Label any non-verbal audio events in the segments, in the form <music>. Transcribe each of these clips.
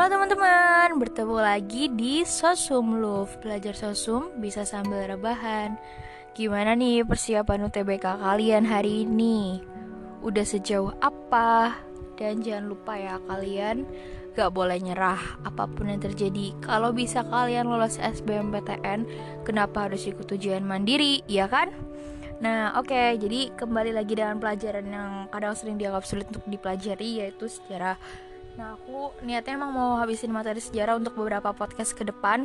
Halo teman-teman, bertemu lagi di Sosum Love Belajar Sosum bisa sambil rebahan Gimana nih persiapan UTBK kalian hari ini? Udah sejauh apa? Dan jangan lupa ya kalian gak boleh nyerah apa pun yang terjadi Kalau bisa kalian lolos SBMPTN, kenapa harus ikut ujian mandiri, ya kan? Nah, oke, okay, jadi kembali lagi dengan pelajaran yang kadang sering dianggap sulit untuk dipelajari, yaitu sejarah. Nah, aku niatnya emang mau habisin materi sejarah untuk beberapa podcast ke depan.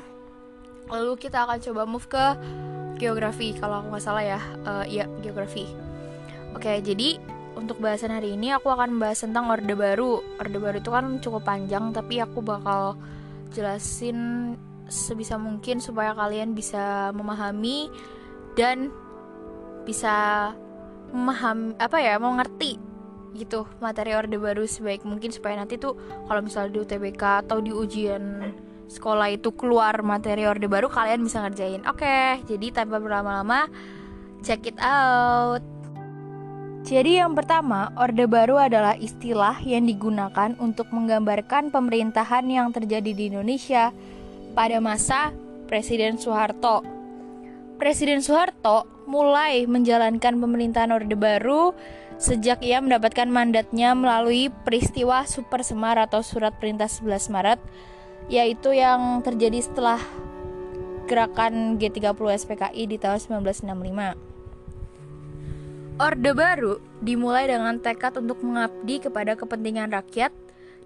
Lalu kita akan coba move ke geografi, kalau aku nggak salah ya. Uh, geografi. Oke, jadi untuk bahasan hari ini aku akan membahas tentang Orde Baru. Orde Baru itu kan cukup panjang, tapi aku bakal jelasin sebisa mungkin supaya kalian bisa memahami dan bisa memaham apa ya mau ngerti gitu materi orde baru sebaik mungkin supaya nanti tuh kalau misalnya di UTBK atau di ujian sekolah itu keluar materi orde baru kalian bisa ngerjain oke okay, jadi tanpa berlama-lama check it out jadi yang pertama, Orde Baru adalah istilah yang digunakan untuk menggambarkan pemerintahan yang terjadi di Indonesia pada masa Presiden Soeharto. Presiden Soeharto mulai menjalankan pemerintahan Orde Baru sejak ia mendapatkan mandatnya melalui peristiwa Super Semar atau Surat Perintah 11 Maret yaitu yang terjadi setelah gerakan G30 SPKI di tahun 1965. Orde Baru dimulai dengan tekad untuk mengabdi kepada kepentingan rakyat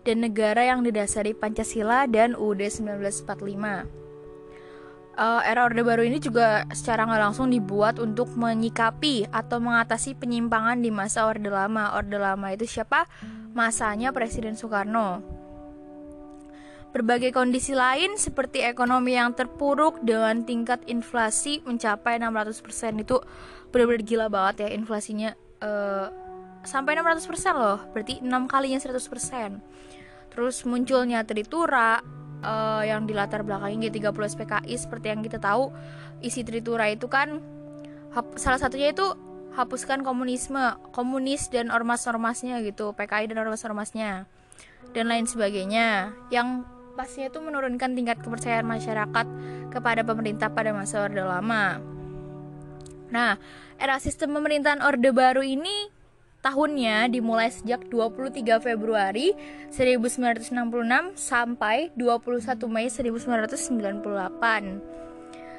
dan negara yang didasari Pancasila dan UUD 1945 uh, era Orde Baru ini juga secara nggak langsung dibuat untuk menyikapi atau mengatasi penyimpangan di masa Orde Lama. Orde Lama itu siapa? Masanya Presiden Soekarno. Berbagai kondisi lain seperti ekonomi yang terpuruk dengan tingkat inflasi mencapai 600% itu benar-benar gila banget ya inflasinya uh, sampai 600% loh, berarti 6 kalinya 100%. Terus munculnya tritura, uh, yang dilatar belakangi G30 SPKI seperti yang kita tahu isi Tritura itu kan salah satunya itu hapuskan komunisme, komunis dan ormas-ormasnya gitu, PKI dan ormas-ormasnya dan lain sebagainya yang pastinya itu menurunkan tingkat kepercayaan masyarakat kepada pemerintah pada masa Orde Lama. Nah, era sistem pemerintahan Orde Baru ini Tahunnya dimulai sejak 23 Februari 1966 sampai 21 Mei 1998.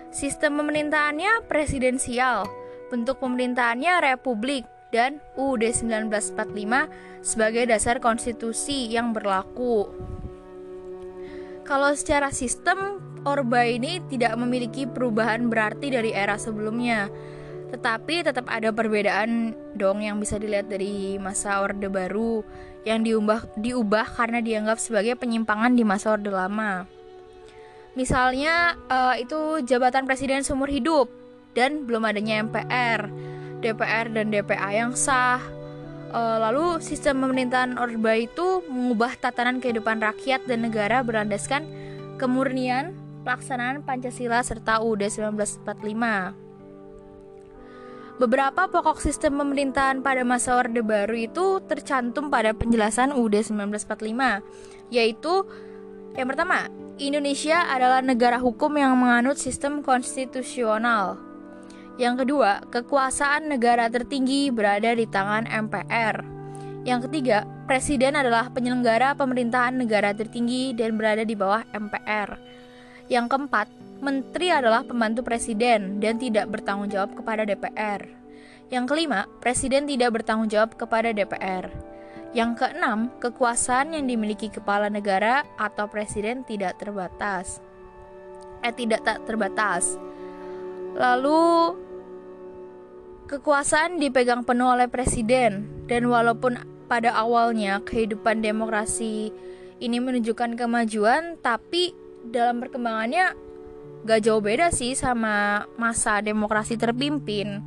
Sistem pemerintahannya presidensial, bentuk pemerintahannya republik, dan UUD 1945 sebagai dasar konstitusi yang berlaku. Kalau secara sistem, Orba ini tidak memiliki perubahan berarti dari era sebelumnya tetapi tetap ada perbedaan dong yang bisa dilihat dari masa Orde Baru yang diubah diubah karena dianggap sebagai penyimpangan di masa Orde Lama. Misalnya uh, itu jabatan presiden seumur hidup dan belum adanya MPR, DPR dan DPA yang sah. Uh, lalu sistem pemerintahan Orde itu mengubah tatanan kehidupan rakyat dan negara berlandaskan kemurnian pelaksanaan Pancasila serta UUD 1945. Beberapa pokok sistem pemerintahan pada masa Orde Baru itu tercantum pada penjelasan UUD 1945, yaitu yang pertama, Indonesia adalah negara hukum yang menganut sistem konstitusional. Yang kedua, kekuasaan negara tertinggi berada di tangan MPR. Yang ketiga, presiden adalah penyelenggara pemerintahan negara tertinggi dan berada di bawah MPR. Yang keempat, Menteri adalah pembantu presiden dan tidak bertanggung jawab kepada DPR. Yang kelima, presiden tidak bertanggung jawab kepada DPR. Yang keenam, kekuasaan yang dimiliki kepala negara atau presiden tidak terbatas. Eh, tidak tak terbatas. Lalu kekuasaan dipegang penuh oleh presiden dan walaupun pada awalnya kehidupan demokrasi ini menunjukkan kemajuan, tapi dalam perkembangannya gak jauh beda sih sama masa demokrasi terpimpin.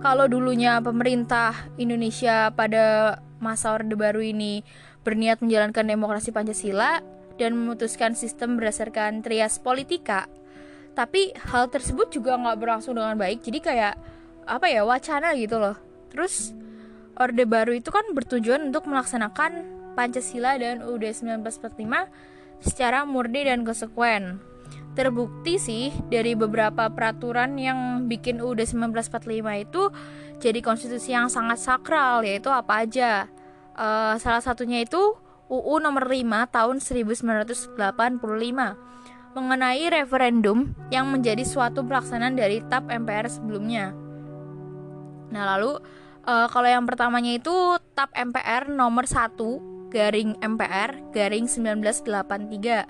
Kalau dulunya pemerintah Indonesia pada masa Orde Baru ini berniat menjalankan demokrasi Pancasila dan memutuskan sistem berdasarkan trias politika, tapi hal tersebut juga nggak berlangsung dengan baik. Jadi kayak apa ya wacana gitu loh. Terus Orde Baru itu kan bertujuan untuk melaksanakan Pancasila dan UUD 1945 secara murni dan konsekuen. Terbukti sih dari beberapa peraturan yang bikin UUD 1945 itu jadi konstitusi yang sangat sakral yaitu apa aja. Uh, salah satunya itu UU nomor 5 tahun 1985 mengenai referendum yang menjadi suatu pelaksanaan dari TAP MPR sebelumnya. Nah, lalu uh, kalau yang pertamanya itu TAP MPR nomor 1 garing MPR garing 1983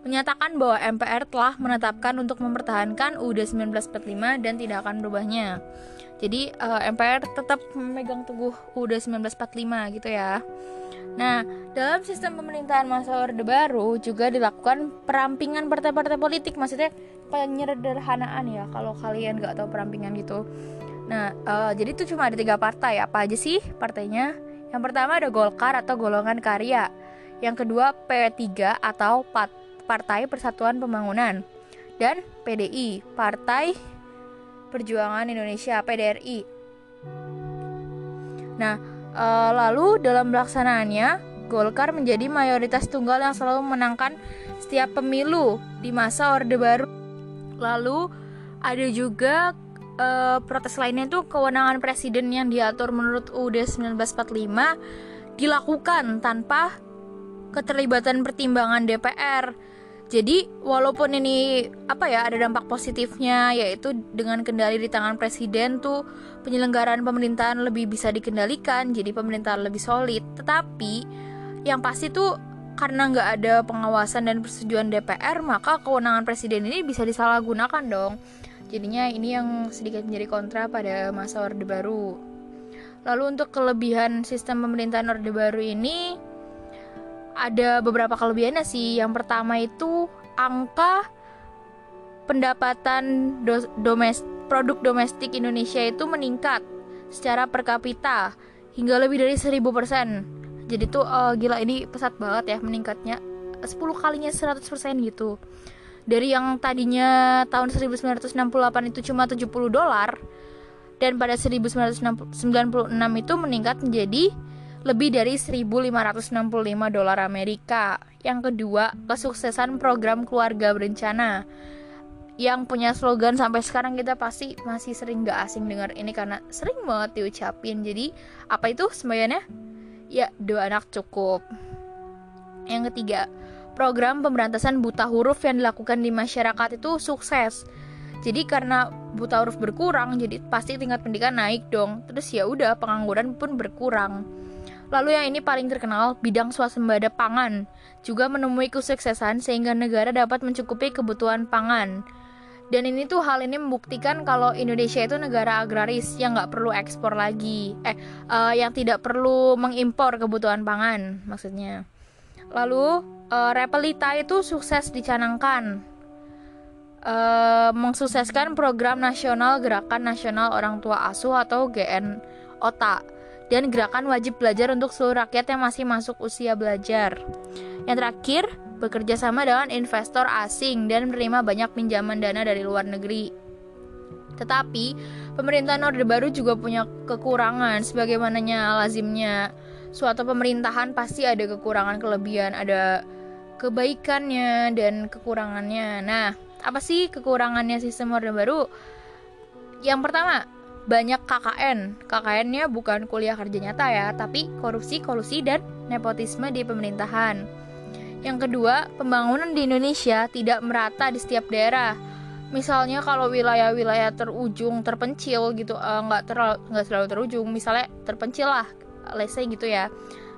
menyatakan bahwa MPR telah menetapkan untuk mempertahankan UUD 1945 dan tidak akan berubahnya. Jadi uh, eh, MPR tetap memegang teguh UUD 1945 gitu ya. Nah, dalam sistem pemerintahan masa Orde Baru juga dilakukan perampingan partai-partai politik, maksudnya penyederhanaan ya kalau kalian nggak tahu perampingan gitu. Nah, uh, jadi itu cuma ada tiga partai. Apa aja sih partainya? Yang pertama ada Golkar atau Golongan Karya. Yang kedua P3 atau Partai Persatuan Pembangunan. Dan PDI, Partai Perjuangan Indonesia (PDRI). Nah, Uh, lalu dalam pelaksanaannya, Golkar menjadi mayoritas tunggal yang selalu menangkan setiap pemilu di masa Orde Baru. Lalu ada juga uh, protes lainnya itu kewenangan presiden yang diatur menurut UUD 1945 dilakukan tanpa keterlibatan pertimbangan DPR jadi walaupun ini apa ya ada dampak positifnya yaitu dengan kendali di tangan presiden tuh penyelenggaraan pemerintahan lebih bisa dikendalikan, jadi pemerintahan lebih solid. Tetapi yang pasti tuh karena nggak ada pengawasan dan persetujuan DPR maka kewenangan presiden ini bisa disalahgunakan dong. Jadinya ini yang sedikit menjadi kontra pada masa Orde Baru. Lalu untuk kelebihan sistem pemerintahan Orde Baru ini ada beberapa kelebihannya sih. Yang pertama itu angka pendapatan do domestik produk domestik Indonesia itu meningkat secara per kapita hingga lebih dari 1000%. Jadi tuh uh, gila ini pesat banget ya meningkatnya 10 kalinya 100% gitu. Dari yang tadinya tahun 1968 itu cuma 70 dolar dan pada 1996 itu meningkat menjadi lebih dari 1565 dolar Amerika. Yang kedua, kesuksesan program keluarga berencana yang punya slogan sampai sekarang kita pasti masih sering gak asing dengar ini karena sering banget diucapin. Jadi, apa itu sembayannya? Ya, dua anak cukup. Yang ketiga, program pemberantasan buta huruf yang dilakukan di masyarakat itu sukses. Jadi karena buta huruf berkurang, jadi pasti tingkat pendidikan naik dong. Terus ya udah pengangguran pun berkurang. Lalu yang ini paling terkenal, bidang swasembada pangan, juga menemui kesuksesan sehingga negara dapat mencukupi kebutuhan pangan. Dan ini tuh hal ini membuktikan kalau Indonesia itu negara agraris yang nggak perlu ekspor lagi, eh uh, yang tidak perlu mengimpor kebutuhan pangan maksudnya. Lalu uh, Repelita itu sukses dicanangkan, uh, mensukseskan program nasional Gerakan Nasional Orang Tua Asuh atau GN OTA dan gerakan wajib belajar untuk seluruh rakyat yang masih masuk usia belajar. Yang terakhir, bekerja sama dengan investor asing dan menerima banyak pinjaman dana dari luar negeri. Tetapi, pemerintahan Orde Baru juga punya kekurangan sebagaimananya lazimnya. Suatu pemerintahan pasti ada kekurangan kelebihan, ada kebaikannya dan kekurangannya. Nah, apa sih kekurangannya sistem Orde Baru? Yang pertama, banyak KKN. KKN-nya bukan kuliah kerja nyata ya, tapi korupsi, kolusi, dan nepotisme di pemerintahan. Yang kedua, pembangunan di Indonesia tidak merata di setiap daerah. Misalnya kalau wilayah-wilayah terujung, terpencil gitu, uh, nggak terlalu nggak selalu terujung, misalnya terpencil lah, let's say gitu ya.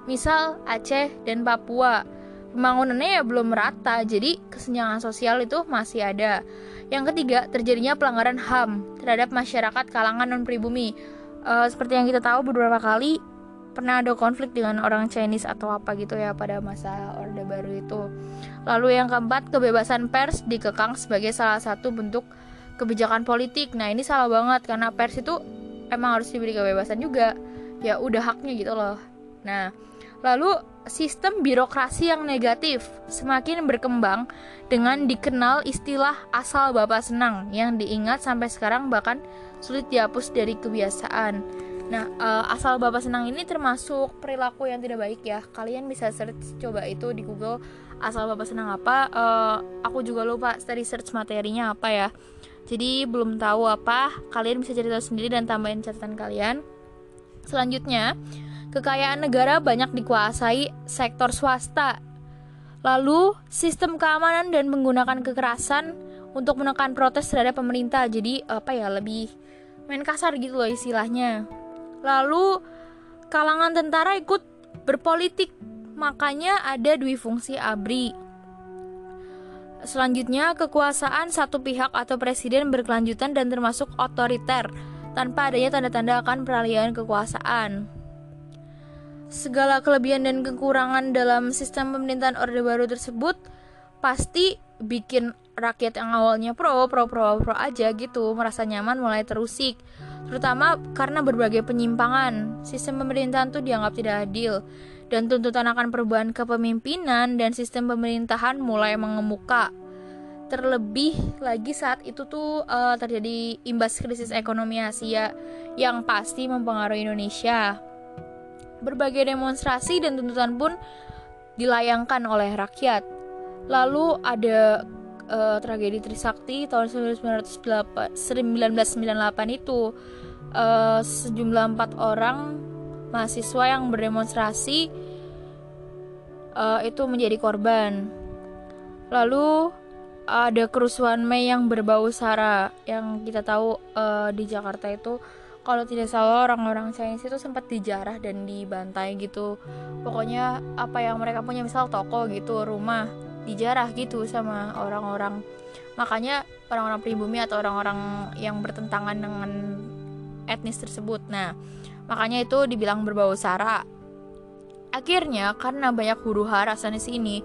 Misal Aceh dan Papua, pembangunannya ya belum merata, jadi kesenjangan sosial itu masih ada. Yang ketiga, terjadinya pelanggaran HAM terhadap masyarakat kalangan non-pribumi. Uh, seperti yang kita tahu beberapa kali pernah ada konflik dengan orang Chinese atau apa gitu ya pada masa Orde Baru itu. Lalu yang keempat, kebebasan pers dikekang sebagai salah satu bentuk kebijakan politik. Nah, ini salah banget karena pers itu emang harus diberi kebebasan juga. Ya udah haknya gitu loh. Nah, lalu sistem birokrasi yang negatif semakin berkembang dengan dikenal istilah asal bapak senang yang diingat sampai sekarang bahkan sulit dihapus dari kebiasaan. Nah, uh, asal Bapak senang ini termasuk perilaku yang tidak baik ya. Kalian bisa search coba itu di Google asal Bapak senang apa. Uh, aku juga lupa tadi search materinya apa ya. Jadi belum tahu apa, kalian bisa cerita sendiri dan tambahin catatan kalian. Selanjutnya, kekayaan negara banyak dikuasai sektor swasta. Lalu, sistem keamanan dan menggunakan kekerasan untuk menekan protes terhadap pemerintah. Jadi apa ya, lebih main kasar gitu loh istilahnya. Lalu kalangan tentara ikut berpolitik, makanya ada dwi fungsi ABRI. Selanjutnya, kekuasaan satu pihak atau presiden berkelanjutan dan termasuk otoriter, tanpa adanya tanda-tanda akan peralihan kekuasaan. Segala kelebihan dan kekurangan dalam sistem pemerintahan Orde Baru tersebut pasti bikin rakyat yang awalnya pro, pro, pro, pro aja gitu, merasa nyaman mulai terusik terutama karena berbagai penyimpangan. Sistem pemerintahan tuh dianggap tidak adil dan tuntutan akan perubahan kepemimpinan dan sistem pemerintahan mulai mengemuka. Terlebih lagi saat itu tuh uh, terjadi imbas krisis ekonomi Asia yang pasti mempengaruhi Indonesia. Berbagai demonstrasi dan tuntutan pun dilayangkan oleh rakyat. Lalu ada uh, tragedi Trisakti tahun 1998 itu uh, sejumlah empat orang mahasiswa yang berdemonstrasi uh, itu menjadi korban. Lalu ada kerusuhan Mei yang berbau sara yang kita tahu uh, di Jakarta itu kalau tidak salah orang-orang Chinese itu sempat dijarah dan dibantai gitu. Pokoknya apa yang mereka punya misal toko gitu, rumah dijarah gitu sama orang-orang. Makanya orang-orang pribumi atau orang-orang yang bertentangan dengan etnis tersebut. Nah makanya itu dibilang berbau sara. Akhirnya karena banyak huru hara sana sini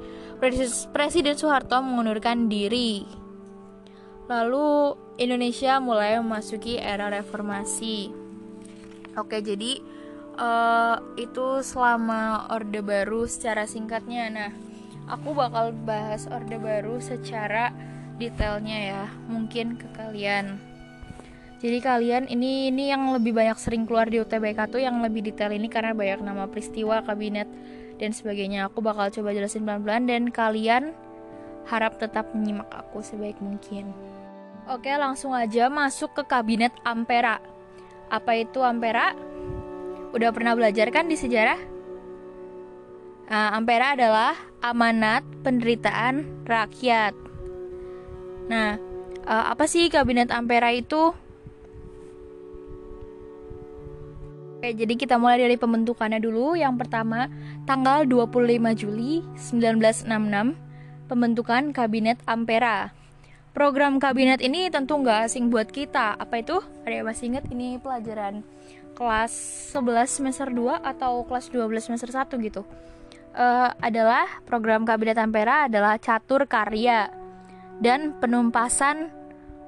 Presiden Soeharto mengundurkan diri. Lalu Indonesia mulai memasuki era reformasi oke jadi uh, itu selama Orde Baru secara singkatnya nah aku bakal bahas Orde Baru secara detailnya ya, mungkin ke kalian. Jadi kalian ini ini yang lebih banyak sering keluar di UTBK tuh yang lebih detail ini karena banyak nama peristiwa, kabinet dan sebagainya. Aku bakal coba jelasin pelan-pelan dan kalian harap tetap menyimak aku sebaik mungkin. Oke, langsung aja masuk ke kabinet Ampera. Apa itu Ampera? Udah pernah belajar kan di sejarah? Nah, Ampera adalah amanat penderitaan rakyat. Nah, uh, apa sih kabinet Ampera itu? Oke, jadi kita mulai dari pembentukannya dulu. Yang pertama, tanggal 25 Juli 1966, pembentukan Kabinet Ampera. Program kabinet ini tentu nggak asing buat kita. Apa itu? Ada yang masih ingat ini pelajaran kelas 11 semester 2 atau kelas 12 semester 1 gitu uh, adalah program Kabinet Ampera adalah catur karya dan penumpasan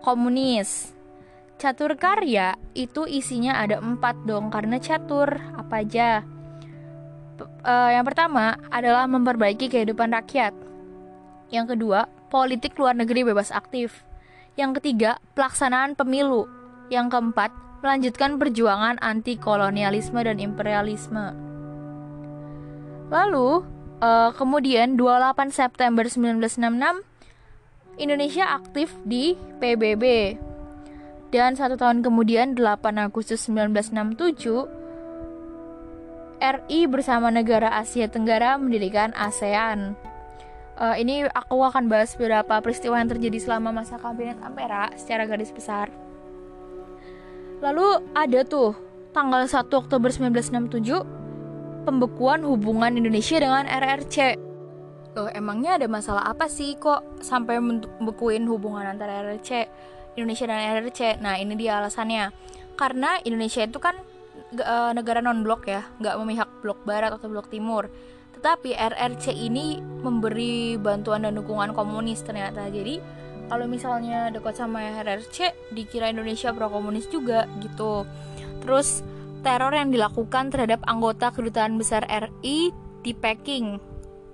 komunis. Catur karya itu isinya ada empat dong karena catur apa aja. Uh, yang pertama adalah memperbaiki kehidupan rakyat. Yang kedua, politik luar negeri bebas aktif. Yang ketiga, pelaksanaan pemilu. Yang keempat, melanjutkan perjuangan anti kolonialisme dan imperialisme. Lalu, uh, kemudian 28 September 1966, Indonesia aktif di PBB. Dan satu tahun kemudian, 8 Agustus 1967, RI bersama negara Asia Tenggara mendirikan ASEAN. Uh, ini aku akan bahas beberapa peristiwa yang terjadi selama masa kabinet Ampera secara garis besar. Lalu ada tuh tanggal 1 Oktober 1967 pembekuan hubungan Indonesia dengan RRC. Loh, emangnya ada masalah apa sih kok sampai membekuin hubungan antara RRC Indonesia dan RRC? Nah, ini dia alasannya. Karena Indonesia itu kan e, negara non-blok ya, nggak memihak blok barat atau blok timur. Tetapi RRC ini memberi bantuan dan dukungan komunis ternyata. Jadi kalau misalnya dekat sama RRC, dikira Indonesia pro komunis juga gitu. Terus teror yang dilakukan terhadap anggota kedutaan besar RI di Peking.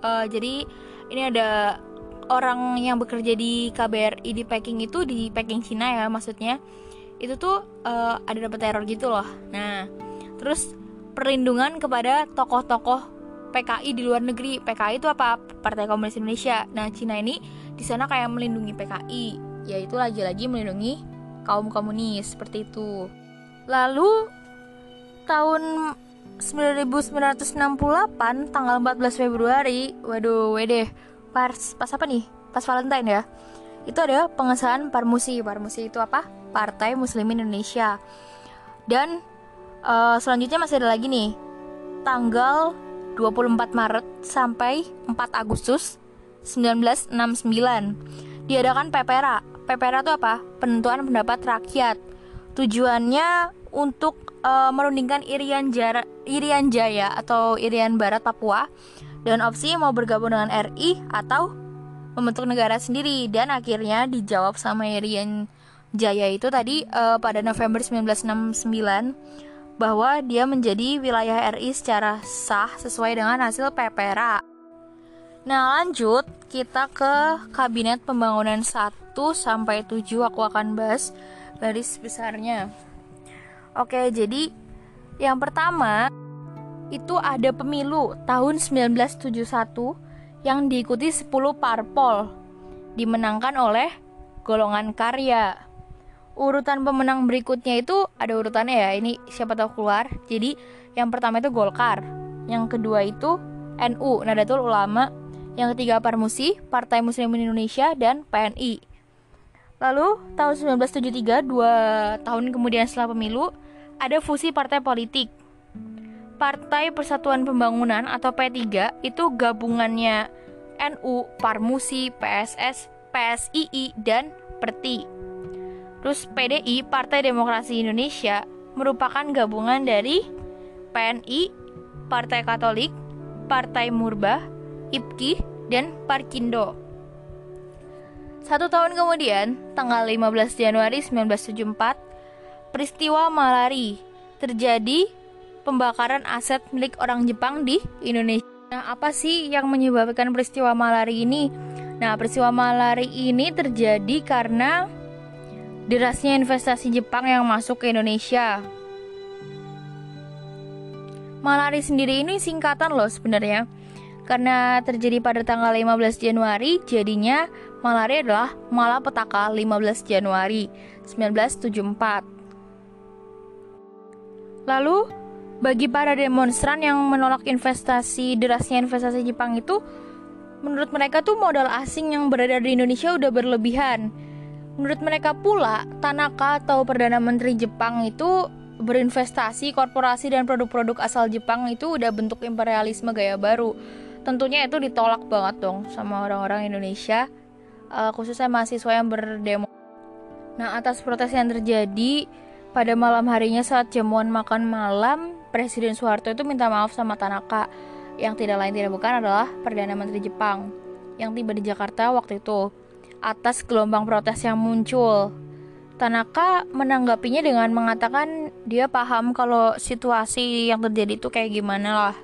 Uh, jadi ini ada orang yang bekerja di KBRI di Peking itu di Peking Cina ya maksudnya itu tuh uh, ada dapat teror gitu loh. Nah terus perlindungan kepada tokoh-tokoh PKI di luar negeri. PKI itu apa? Partai Komunis Indonesia. Nah Cina ini di sana kayak melindungi PKI yaitu lagi-lagi melindungi kaum komunis seperti itu. Lalu tahun 1968 tanggal 14 Februari waduh wede pas pas apa nih? Pas Valentine ya. Itu ada pengesahan Parmusi Parmusi itu apa? Partai Muslimin Indonesia. Dan uh, selanjutnya masih ada lagi nih tanggal 24 Maret sampai 4 Agustus 1969 diadakan PPRA PPRA itu apa? Penentuan pendapat rakyat. Tujuannya untuk uh, merundingkan Irian, Jara, Irian Jaya atau Irian Barat Papua dan opsi mau bergabung dengan RI atau membentuk negara sendiri. Dan akhirnya dijawab sama Irian Jaya itu tadi uh, pada November 1969 bahwa dia menjadi wilayah RI secara sah sesuai dengan hasil PPRA. Nah, lanjut kita ke Kabinet Pembangunan 1 sampai 7 aku akan bahas garis besarnya. Oke, jadi yang pertama itu ada pemilu tahun 1971 yang diikuti 10 parpol dimenangkan oleh golongan karya. Urutan pemenang berikutnya itu ada urutannya ya. Ini siapa tahu keluar. Jadi yang pertama itu Golkar, yang kedua itu NU Nadatul Ulama, yang ketiga Parmusi, Partai Muslimin Indonesia dan PNI. Lalu tahun 1973, dua tahun kemudian setelah pemilu, ada fusi partai politik Partai Persatuan Pembangunan atau P3 itu gabungannya NU, Parmusi, PSS, PSII, dan PERTI. Terus PDI, Partai Demokrasi Indonesia, merupakan gabungan dari PNI, Partai Katolik, Partai Murbah, IPKI, dan Parkindo. Satu tahun kemudian, tanggal 15 Januari 1974, peristiwa Malari terjadi pembakaran aset milik orang Jepang di Indonesia. Nah, apa sih yang menyebabkan peristiwa malari ini? Nah, peristiwa malari ini terjadi karena derasnya investasi Jepang yang masuk ke Indonesia. Malari sendiri ini singkatan loh sebenarnya. Karena terjadi pada tanggal 15 Januari, jadinya malari adalah malapetaka 15 Januari 1974. Lalu bagi para demonstran yang menolak investasi derasnya investasi Jepang itu menurut mereka tuh modal asing yang berada di Indonesia udah berlebihan. Menurut mereka pula, Tanaka atau Perdana Menteri Jepang itu berinvestasi korporasi dan produk-produk asal Jepang itu udah bentuk imperialisme gaya baru. Tentunya itu ditolak banget dong sama orang-orang Indonesia, uh, khususnya mahasiswa yang berdemo. Nah, atas protes yang terjadi, pada malam harinya saat jamuan makan malam, Presiden Soeharto itu minta maaf sama Tanaka yang tidak lain tidak bukan adalah Perdana Menteri Jepang yang tiba di Jakarta waktu itu atas gelombang protes yang muncul. Tanaka menanggapinya dengan mengatakan dia paham kalau situasi yang terjadi itu kayak gimana lah.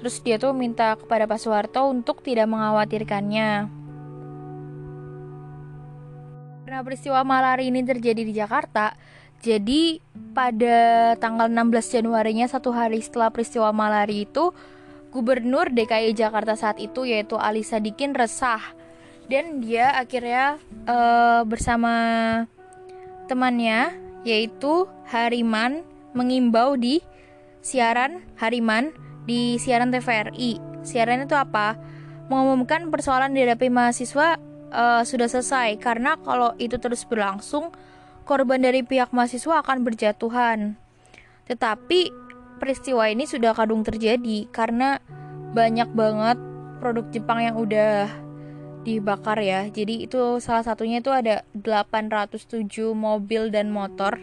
Terus dia tuh minta kepada Pak Soeharto untuk tidak mengkhawatirkannya. Karena peristiwa malari ini terjadi di Jakarta, jadi pada tanggal 16 Januarinya satu hari setelah peristiwa Malari itu Gubernur DKI Jakarta saat itu yaitu Ali Sadikin resah dan dia akhirnya uh, bersama temannya yaitu Hariman mengimbau di siaran Hariman di siaran TVRI. Siaran itu apa? Mengumumkan persoalan dihadapi mahasiswa uh, sudah selesai karena kalau itu terus berlangsung korban dari pihak mahasiswa akan berjatuhan. Tetapi peristiwa ini sudah kadung terjadi karena banyak banget produk Jepang yang udah dibakar ya. Jadi itu salah satunya itu ada 807 mobil dan motor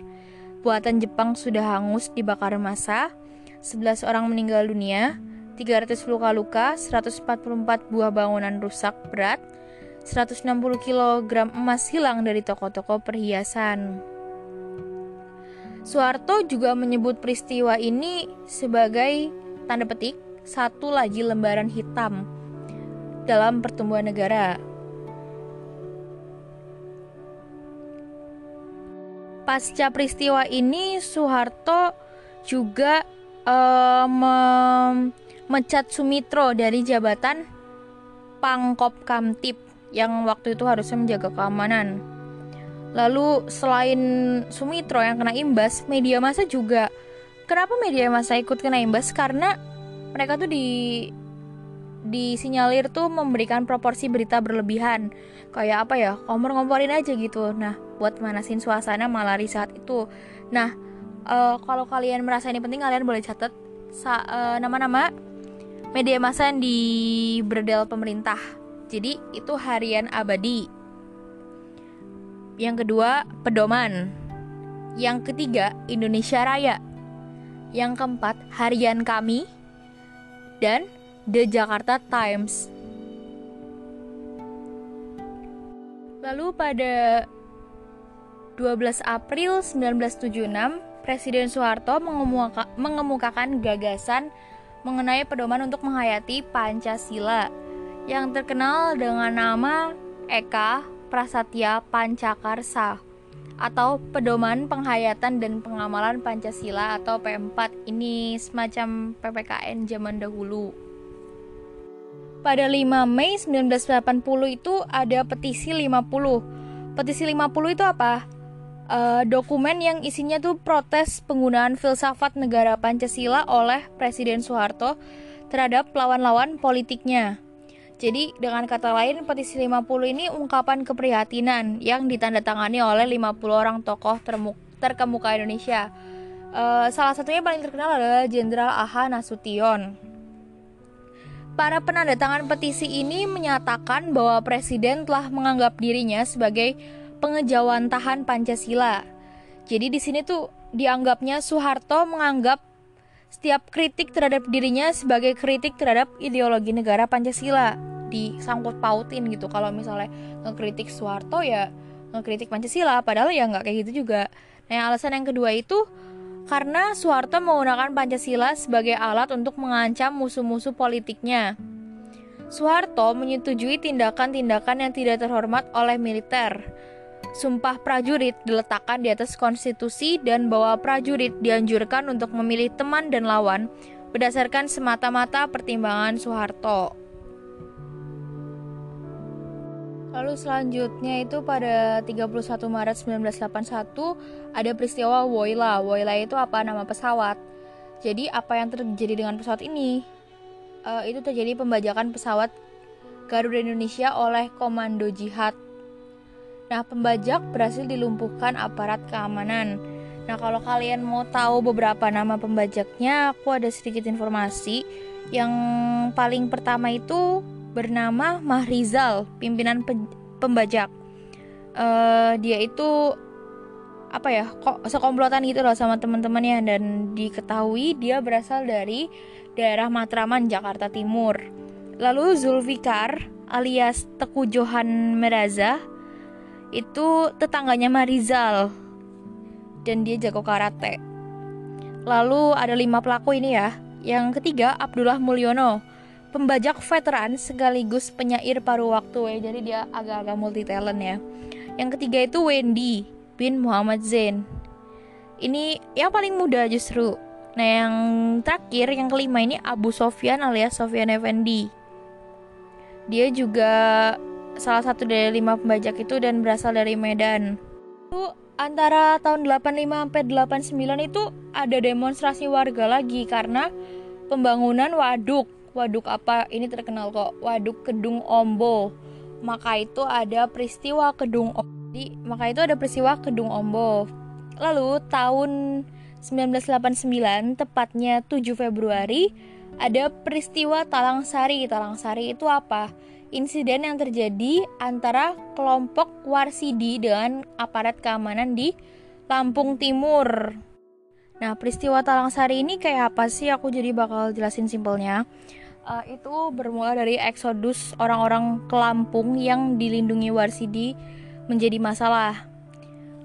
buatan Jepang sudah hangus dibakar massa. 11 orang meninggal dunia, 300 luka-luka, 144 buah bangunan rusak berat, 160 kg emas hilang dari toko-toko perhiasan. Soeharto juga menyebut peristiwa ini sebagai tanda petik satu lagi lembaran hitam dalam pertumbuhan negara. Pasca peristiwa ini Soeharto juga uh, memecat Sumitro dari jabatan Pangkop Kamtip yang waktu itu harusnya menjaga keamanan. Lalu selain Sumitro yang kena imbas, media massa juga. Kenapa media massa ikut kena imbas? Karena mereka tuh di disinyalir tuh memberikan proporsi berita berlebihan. Kayak apa ya? Kompor-komporin aja gitu. Nah buat manasin suasana malari saat itu. Nah uh, kalau kalian merasa ini penting kalian boleh catat uh, nama-nama media massa yang di berdel pemerintah. Jadi itu harian abadi. Yang kedua pedoman. Yang ketiga Indonesia Raya. Yang keempat harian kami. Dan The Jakarta Times. Lalu pada 12 April 1976, Presiden Soeharto mengemuka, mengemukakan gagasan mengenai pedoman untuk menghayati Pancasila yang terkenal dengan nama Eka Prasatya Pancakarsa atau Pedoman Penghayatan dan Pengamalan Pancasila atau P4 ini semacam PPKN zaman dahulu pada 5 Mei 1980 itu ada petisi 50. Petisi 50 itu apa? Uh, dokumen yang isinya tuh protes penggunaan filsafat negara Pancasila oleh Presiden Soeharto terhadap lawan-lawan politiknya. Jadi dengan kata lain petisi 50 ini ungkapan keprihatinan yang ditandatangani oleh 50 orang tokoh terkemuka Indonesia. Uh, salah satunya paling terkenal adalah Jenderal Aha Nasution. Para penandatangan petisi ini menyatakan bahwa presiden telah menganggap dirinya sebagai pengejawantahan Pancasila. Jadi di sini tuh dianggapnya Soeharto menganggap setiap kritik terhadap dirinya sebagai kritik terhadap ideologi negara Pancasila disangkut pautin gitu kalau misalnya ngekritik Soeharto ya ngekritik Pancasila padahal ya nggak kayak gitu juga nah alasan yang kedua itu karena Soeharto menggunakan Pancasila sebagai alat untuk mengancam musuh-musuh politiknya. Soeharto menyetujui tindakan-tindakan yang tidak terhormat oleh militer. Sumpah prajurit diletakkan di atas konstitusi dan bahwa prajurit dianjurkan untuk memilih teman dan lawan berdasarkan semata-mata pertimbangan Soeharto. Lalu selanjutnya itu pada 31 Maret 1981 ada peristiwa Woyla. Woyla itu apa nama pesawat. Jadi apa yang terjadi dengan pesawat ini? Uh, itu terjadi pembajakan pesawat Garuda Indonesia oleh Komando Jihad. Nah, pembajak berhasil dilumpuhkan aparat keamanan. Nah, kalau kalian mau tahu beberapa nama pembajaknya, aku ada sedikit informasi. Yang paling pertama itu bernama Mahrizal, pimpinan pembajak. Uh, dia itu apa ya kok sekomplotan gitu loh sama teman-temannya dan diketahui dia berasal dari daerah Matraman Jakarta Timur. Lalu Zulfikar alias Teku Johan Meraza itu tetangganya Marizal dan dia jago karate. Lalu ada lima pelaku ini ya. Yang ketiga Abdullah Mulyono pembajak veteran sekaligus penyair paruh waktu ya jadi dia agak-agak multi talent ya. Yang ketiga itu Wendy bin Muhammad Zain. Ini yang paling muda justru. Nah yang terakhir yang kelima ini Abu Sofyan alias Sofyan Effendi. Dia juga salah satu dari lima pembajak itu dan berasal dari Medan. Itu antara tahun 85 sampai 89 itu ada demonstrasi warga lagi karena pembangunan waduk waduk apa? Ini terkenal kok. Waduk Kedung Ombo. Maka itu ada peristiwa Kedung Ombo maka itu ada peristiwa Kedung Ombo. Lalu tahun 1989 tepatnya 7 Februari ada peristiwa Talang Sari Talang Sari itu apa? Insiden yang terjadi antara kelompok Warsidi dengan aparat keamanan di Lampung Timur. Nah, peristiwa Talang Sari ini kayak apa sih? Aku jadi bakal jelasin simpelnya. Uh, itu bermula dari eksodus orang-orang ke Lampung yang dilindungi Warsidi menjadi masalah.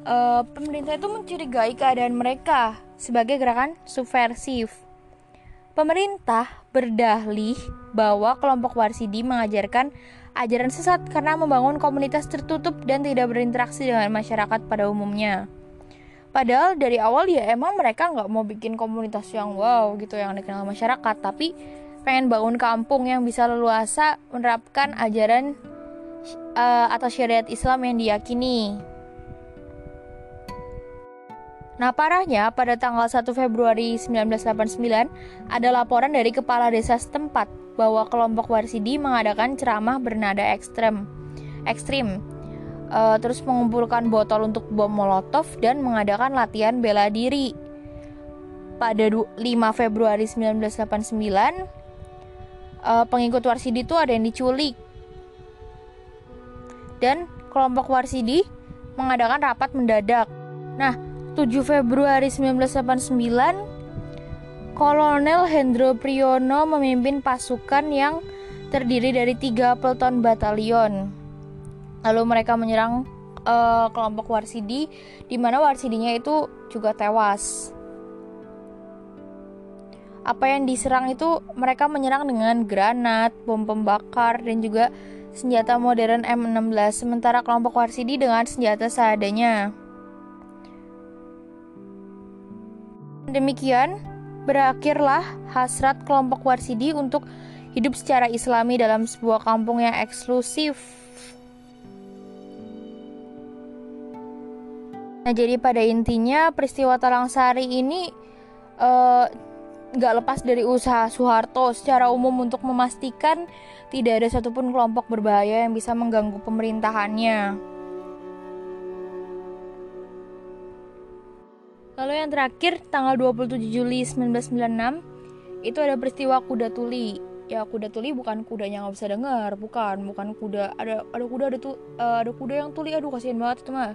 Uh, pemerintah itu mencurigai keadaan mereka sebagai gerakan subversif. Pemerintah berdalih bahwa kelompok Warsidi mengajarkan ajaran sesat karena membangun komunitas tertutup dan tidak berinteraksi dengan masyarakat pada umumnya. Padahal dari awal ya emang mereka nggak mau bikin komunitas yang wow gitu yang dikenal masyarakat, tapi pengen bangun kampung yang bisa leluasa menerapkan ajaran uh, atau syariat Islam yang diyakini. Nah parahnya pada tanggal 1 Februari 1989 ada laporan dari kepala desa setempat bahwa kelompok Warsidi mengadakan ceramah bernada ekstrem, ekstrim uh, terus mengumpulkan botol untuk bom molotov dan mengadakan latihan bela diri. Pada 5 Februari 1989, uh, pengikut Warsidi itu ada yang diculik. Dan kelompok Warsidi mengadakan rapat mendadak. Nah, 7 Februari 1989, Kolonel Hendro Priyono memimpin pasukan yang terdiri dari tiga peleton batalion lalu mereka menyerang uh, kelompok Warsidi di mana Warsidinya itu juga tewas apa yang diserang itu mereka menyerang dengan granat, bom pembakar dan juga senjata modern M16 sementara kelompok Warsidi dengan senjata seadanya. Demikian berakhirlah hasrat kelompok Warsidi untuk hidup secara islami dalam sebuah kampung yang eksklusif Nah, jadi pada intinya peristiwa Talang Sari ini uh, nggak lepas dari usaha Soeharto secara umum untuk memastikan tidak ada satupun kelompok berbahaya yang bisa mengganggu pemerintahannya. Lalu yang terakhir, tanggal 27 Juli 1996, itu ada peristiwa kuda tuli. Ya kuda tuli bukan kudanya nggak bisa dengar, bukan, bukan kuda. Ada ada kuda ada tuh uh, ada kuda yang tuli, aduh kasihan banget itu mah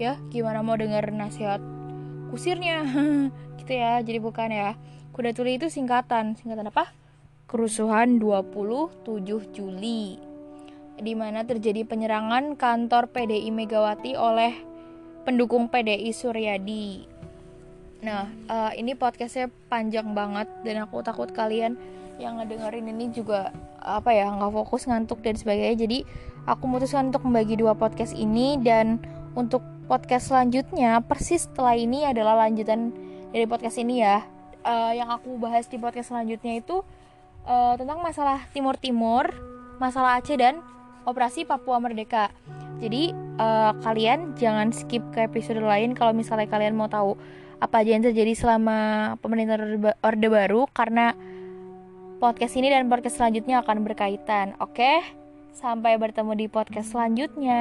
ya gimana mau dengar nasihat kusirnya <laughs> gitu ya jadi bukan ya kuda tuli itu singkatan singkatan apa kerusuhan 27 Juli di mana terjadi penyerangan kantor PDI Megawati oleh pendukung PDI Suryadi. Nah, uh, ini podcastnya panjang banget dan aku takut kalian yang ngedengerin ini juga apa ya nggak fokus ngantuk dan sebagainya. Jadi aku memutuskan untuk membagi dua podcast ini dan untuk podcast selanjutnya persis setelah ini adalah lanjutan dari podcast ini ya uh, yang aku bahas di podcast selanjutnya itu uh, tentang masalah Timur Timur masalah Aceh dan operasi Papua Merdeka jadi uh, kalian jangan skip ke episode lain kalau misalnya kalian mau tahu apa aja yang terjadi selama pemerintahan Orde Baru karena podcast ini dan podcast selanjutnya akan berkaitan. Oke, sampai bertemu di podcast selanjutnya.